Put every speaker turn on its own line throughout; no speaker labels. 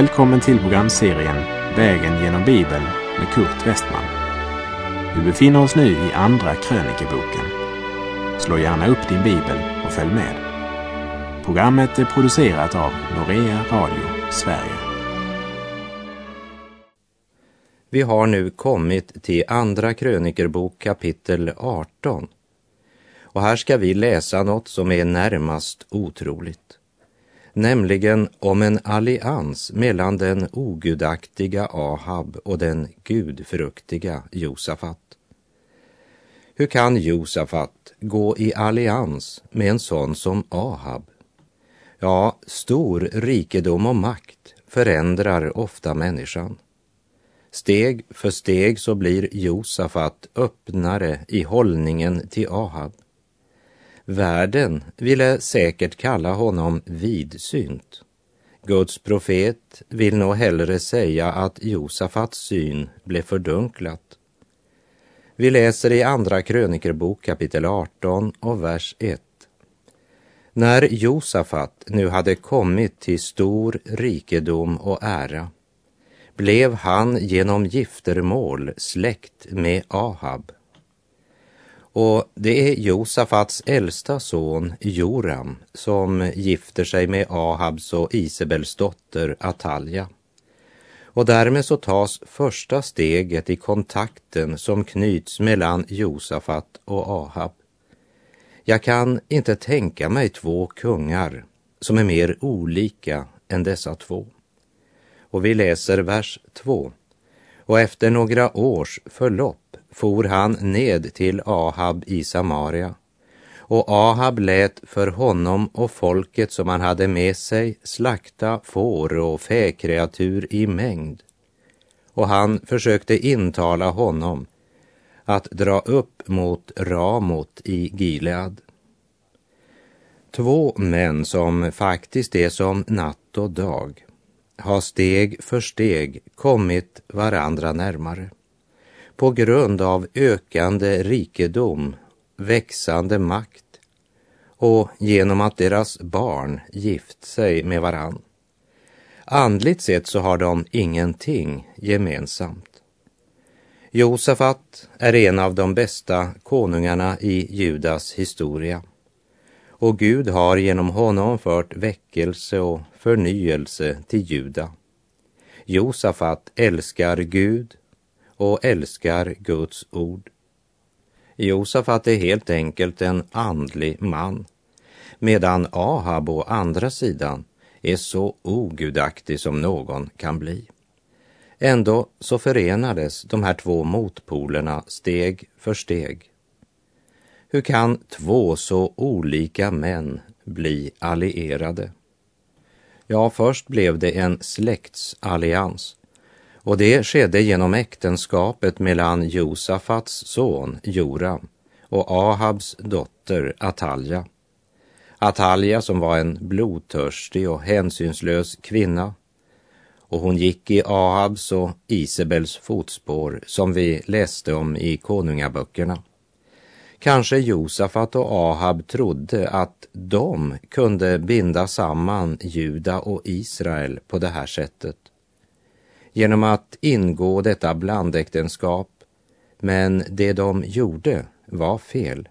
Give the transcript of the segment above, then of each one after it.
Välkommen till programserien Vägen genom Bibeln med Kurt Westman. Vi befinner oss nu i Andra krönikeboken. Slå gärna upp din bibel och följ med. Programmet är producerat av Norea Radio Sverige.
Vi har nu kommit till Andra krönikerbok kapitel 18. Och här ska vi läsa något som är närmast otroligt nämligen om en allians mellan den ogudaktiga Ahab och den gudfruktiga Josafat. Hur kan Josafat gå i allians med en sån som Ahab? Ja, stor rikedom och makt förändrar ofta människan. Steg för steg så blir Josafat öppnare i hållningen till Ahab. Världen ville säkert kalla honom vidsynt. Guds profet vill nog hellre säga att Josafats syn blev fördunklat. Vi läser i Andra krönikerbok kapitel 18 och vers 1. När Josafat nu hade kommit till stor rikedom och ära blev han genom giftermål släkt med Ahab och det är Josafats äldsta son Joram som gifter sig med Ahabs och Isabels dotter Atalja. Och därmed så tas första steget i kontakten som knyts mellan Josafat och Ahab. Jag kan inte tänka mig två kungar som är mer olika än dessa två. Och vi läser vers 2. Och efter några års förlopp for han ned till Ahab i Samaria. Och Ahab lät för honom och folket som han hade med sig slakta får och fäkreatur i mängd. Och han försökte intala honom att dra upp mot Ramot i Gilead. Två män som faktiskt är som natt och dag har steg för steg kommit varandra närmare på grund av ökande rikedom, växande makt och genom att deras barn gift sig med varann. Andligt sett så har de ingenting gemensamt. Josafat är en av de bästa konungarna i Judas historia och Gud har genom honom fört väckelse och förnyelse till Juda. Josafat älskar Gud och älskar Guds ord. Josafat är helt enkelt en andlig man, medan Ahab å andra sidan är så ogudaktig som någon kan bli. Ändå så förenades de här två motpolerna steg för steg. Hur kan två så olika män bli allierade? Ja, först blev det en släktsallians och det skedde genom äktenskapet mellan Josafats son Joram och Ahabs dotter Atalja. Atalja som var en blodtörstig och hänsynslös kvinna och hon gick i Ahabs och Isabels fotspår som vi läste om i konungaböckerna. Kanske Josafat och Ahab trodde att de kunde binda samman Juda och Israel på det här sättet genom att ingå detta blandäktenskap, men det de gjorde var fel.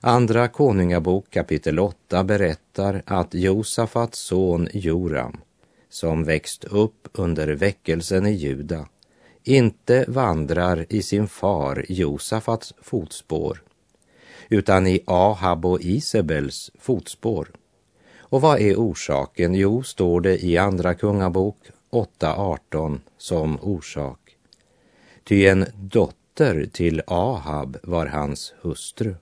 Andra Konungabok kapitel 8 berättar att Josafats son Joram, som växt upp under väckelsen i Juda, inte vandrar i sin far Josafats fotspår, utan i Ahab och Isabels fotspår. Och vad är orsaken? Jo, står det i Andra Kungabok 8.18 som orsak. Ty en dotter till Ahab var hans hustru.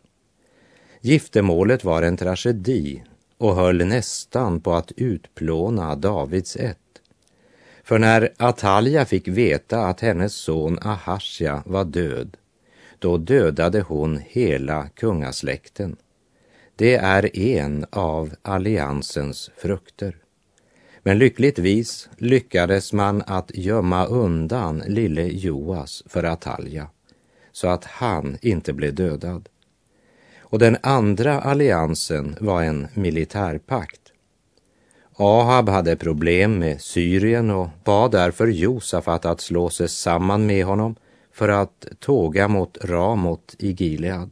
Giftermålet var en tragedi och höll nästan på att utplåna Davids ett. För när Atalja fick veta att hennes son Ahasja var död, då dödade hon hela kungasläkten. Det är en av alliansens frukter. Men lyckligtvis lyckades man att gömma undan lille Joas för Atalja så att han inte blev dödad. Och den andra alliansen var en militärpakt. Ahab hade problem med Syrien och bad därför Josafat att slå sig samman med honom för att tåga mot Ramot i Gilead.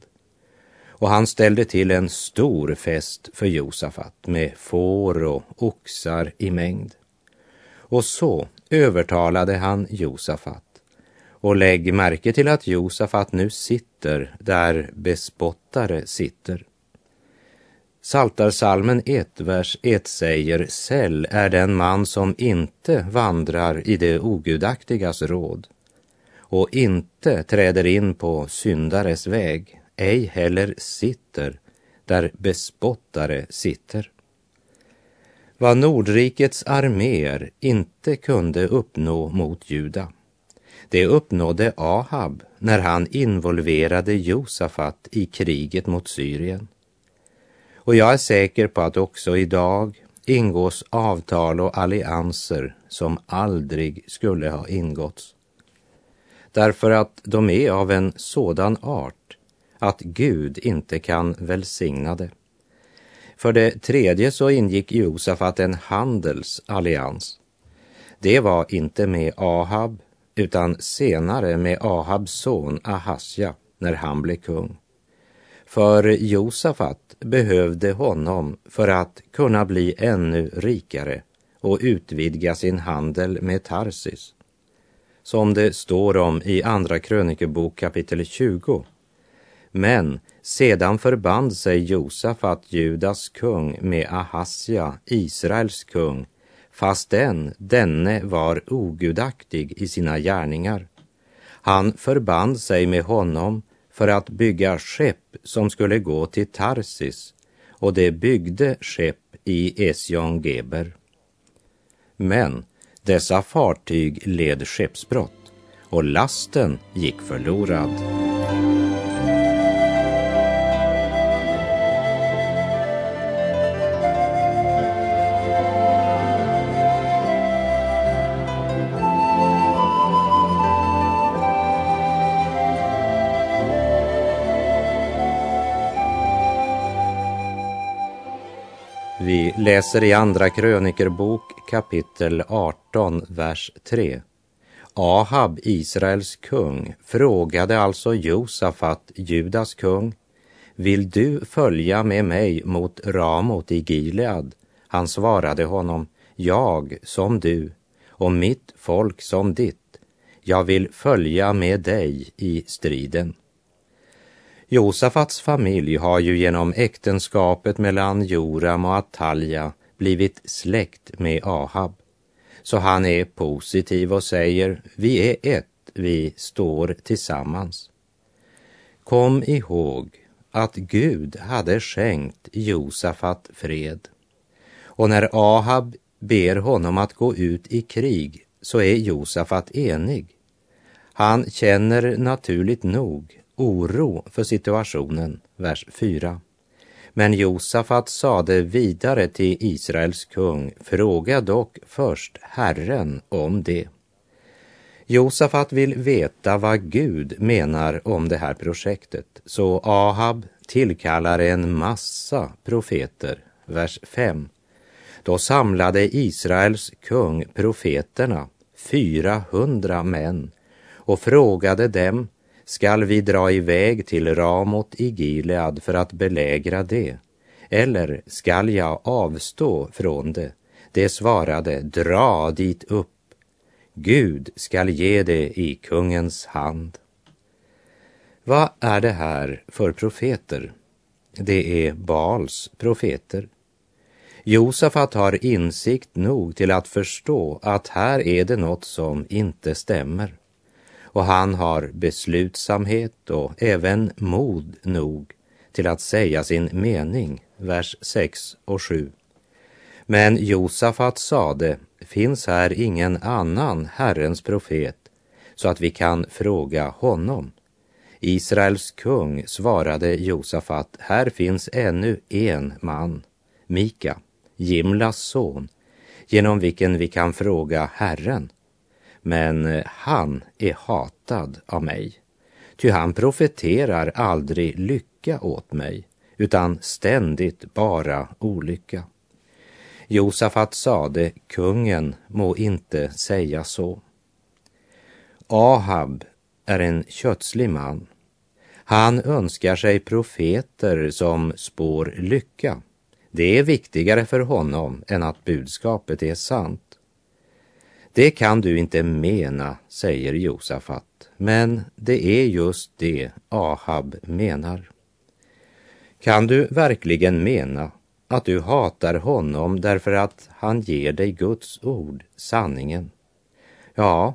Och han ställde till en stor fest för Josafat med får och oxar i mängd. Och så övertalade han Josafat. Och lägg märke till att Josafat nu sitter där bespottare sitter. Saltarsalmen 1, vers 1 säger Säll är den man som inte vandrar i det ogudaktigas råd och inte träder in på syndares väg, ej heller sitter där bespottare sitter. Vad Nordrikets arméer inte kunde uppnå mot Juda, det uppnådde Ahab när han involverade Josafat i kriget mot Syrien. Och jag är säker på att också idag ingås avtal och allianser som aldrig skulle ha ingåtts. Därför att de är av en sådan art att Gud inte kan välsigna det. För det tredje så ingick Josafat en handelsallians. Det var inte med Ahab utan senare med Ahabs son Ahasja när han blev kung. För Josafat behövde honom för att kunna bli ännu rikare och utvidga sin handel med Tarsis. Som det står om i Andra krönikebok kapitel 20. Men sedan förband sig Josafat, Judas kung, med Ahasja, Israels kung, fastän denne var ogudaktig i sina gärningar. Han förband sig med honom för att bygga skepp som skulle gå till Tarsis och det byggde skepp i Esjon Geber. Men dessa fartyg led skeppsbrott och lasten gick förlorad. Vi läser i Andra krönikerbok kapitel 18, vers 3. Ahab, Israels kung, frågade alltså Josafat, Judas kung, vill du följa med mig mot Ramot i Gilead? Han svarade honom, jag som du och mitt folk som ditt. Jag vill följa med dig i striden. Josafats familj har ju genom äktenskapet mellan Joram och Atalja blivit släkt med Ahab. Så han är positiv och säger, vi är ett, vi står tillsammans. Kom ihåg att Gud hade skänkt Josafat fred. Och när Ahab ber honom att gå ut i krig så är Josafat enig. Han känner naturligt nog oro för situationen, vers 4. Men Josafat sade vidare till Israels kung, fråga dock först Herren om det. Josafat vill veta vad Gud menar om det här projektet, så Ahab tillkallar en massa profeter, vers 5. Då samlade Israels kung profeterna, 400 män, och frågade dem skall vi dra iväg till Ramot i Gilead för att belägra det? Eller skall jag avstå från det? Det svarade, dra dit upp. Gud skall ge det i kungens hand. Vad är det här för profeter? Det är Baals profeter. Josafat har insikt nog till att förstå att här är det något som inte stämmer och han har beslutsamhet och även mod nog till att säga sin mening, vers 6 och 7. Men Josafat sade, finns här ingen annan Herrens profet så att vi kan fråga honom? Israels kung svarade Josafat, här finns ännu en man, Mika, Jimlas son, genom vilken vi kan fråga Herren men eh, han är hatad av mig. Ty han profeterar aldrig lycka åt mig, utan ständigt bara olycka. Josafat sade, kungen må inte säga så. Ahab är en kötslig man. Han önskar sig profeter som spår lycka. Det är viktigare för honom än att budskapet är sant. Det kan du inte mena, säger Josafat, men det är just det Ahab menar. Kan du verkligen mena att du hatar honom därför att han ger dig Guds ord, sanningen? Ja,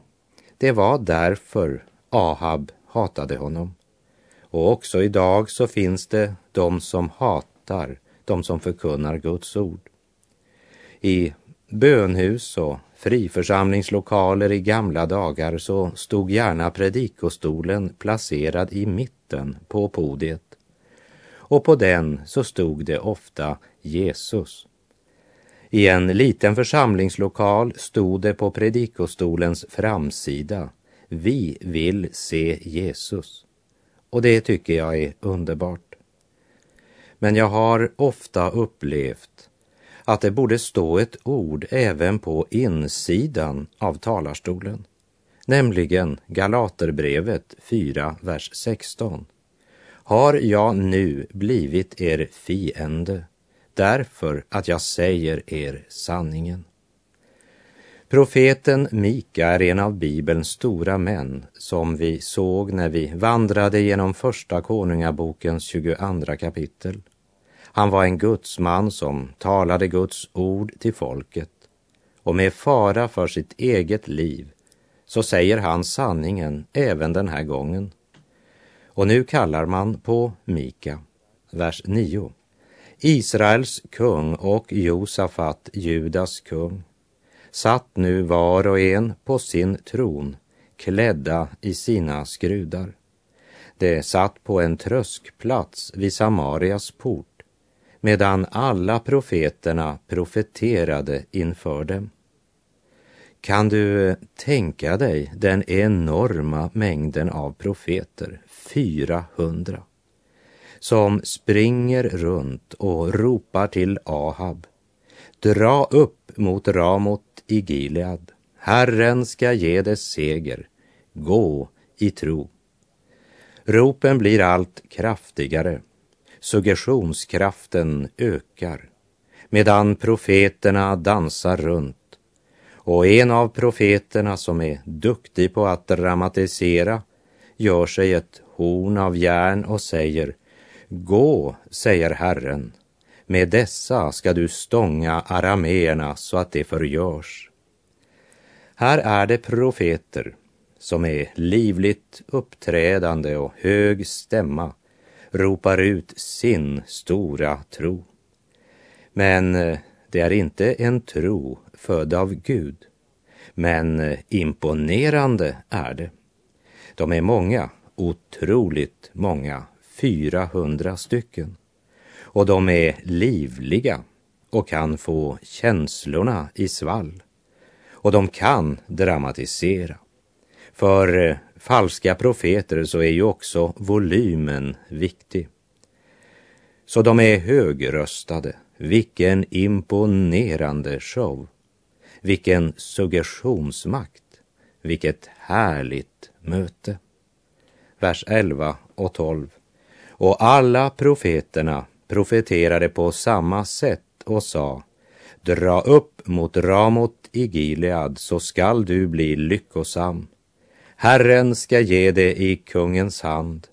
det var därför Ahab hatade honom. Och också idag så finns det de som hatar de som förkunnar Guds ord. I bönhus och friförsamlingslokaler i gamla dagar så stod gärna predikostolen placerad i mitten på podiet. Och på den så stod det ofta Jesus. I en liten församlingslokal stod det på predikostolens framsida Vi vill se Jesus. Och det tycker jag är underbart. Men jag har ofta upplevt att det borde stå ett ord även på insidan av talarstolen, nämligen Galaterbrevet 4, vers 16. Har jag nu blivit er fiende därför att jag säger er sanningen? Profeten Mika är en av Bibelns stora män som vi såg när vi vandrade genom Första Konungabokens 22 kapitel. Han var en gudsman som talade Guds ord till folket och med fara för sitt eget liv så säger han sanningen även den här gången. Och nu kallar man på Mika, vers 9. Israels kung och Josafat, Judas kung, satt nu var och en på sin tron, klädda i sina skrudar. De satt på en tröskplats vid Samarias port medan alla profeterna profeterade inför dem. Kan du tänka dig den enorma mängden av profeter, 400, som springer runt och ropar till Ahab. Dra upp mot Ramot i Gilead. Herren ska ge dig seger. Gå i tro. Ropen blir allt kraftigare suggestionskraften ökar medan profeterna dansar runt. Och en av profeterna som är duktig på att dramatisera gör sig ett horn av järn och säger Gå, säger Herren, med dessa ska du stånga arameerna så att det förgörs. Här är det profeter som är livligt uppträdande och hög stämma ropar ut sin stora tro. Men eh, det är inte en tro född av Gud. Men eh, imponerande är det. De är många, otroligt många, 400 stycken. Och de är livliga och kan få känslorna i svall. Och de kan dramatisera. För eh, falska profeter så är ju också volymen viktig. Så de är högröstade. Vilken imponerande show. Vilken suggestionsmakt. Vilket härligt möte. Vers 11 och 12. Och alla profeterna profeterade på samma sätt och sa Dra upp mot Ramot i Gilead så skall du bli lyckosam Herren ska ge det i kungens hand.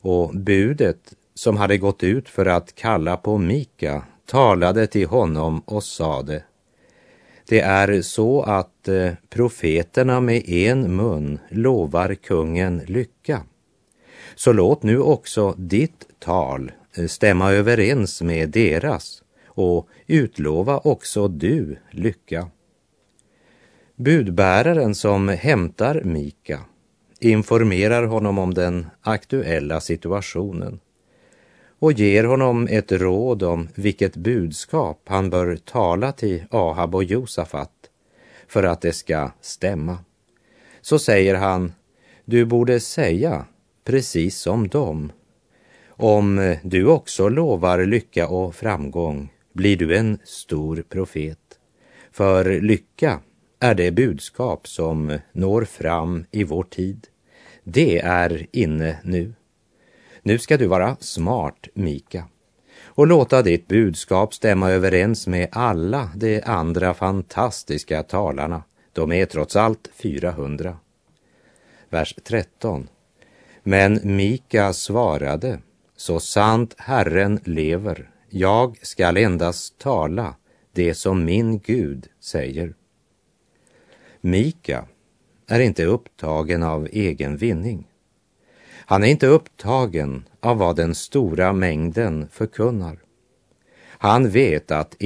Och budet som hade gått ut för att kalla på Mika talade till honom och sade det är så att eh, profeterna med en mun lovar kungen lycka. Så låt nu också ditt tal eh, stämma överens med deras och utlova också du lycka. Budbäraren som hämtar Mika informerar honom om den aktuella situationen och ger honom ett råd om vilket budskap han bör tala till Ahab och Josafat för att det ska stämma. Så säger han, du borde säga precis som dem. Om du också lovar lycka och framgång blir du en stor profet. För lycka är det budskap som når fram i vår tid. Det är inne nu. Nu ska du vara smart, Mika, och låta ditt budskap stämma överens med alla de andra fantastiska talarna. De är trots allt 400. Vers 13. Men Mika svarade, så sant Herren lever, jag skall endast tala det som min Gud säger. Mika är inte upptagen av egen vinning. Han är inte upptagen av vad den stora mängden förkunnar. Han vet att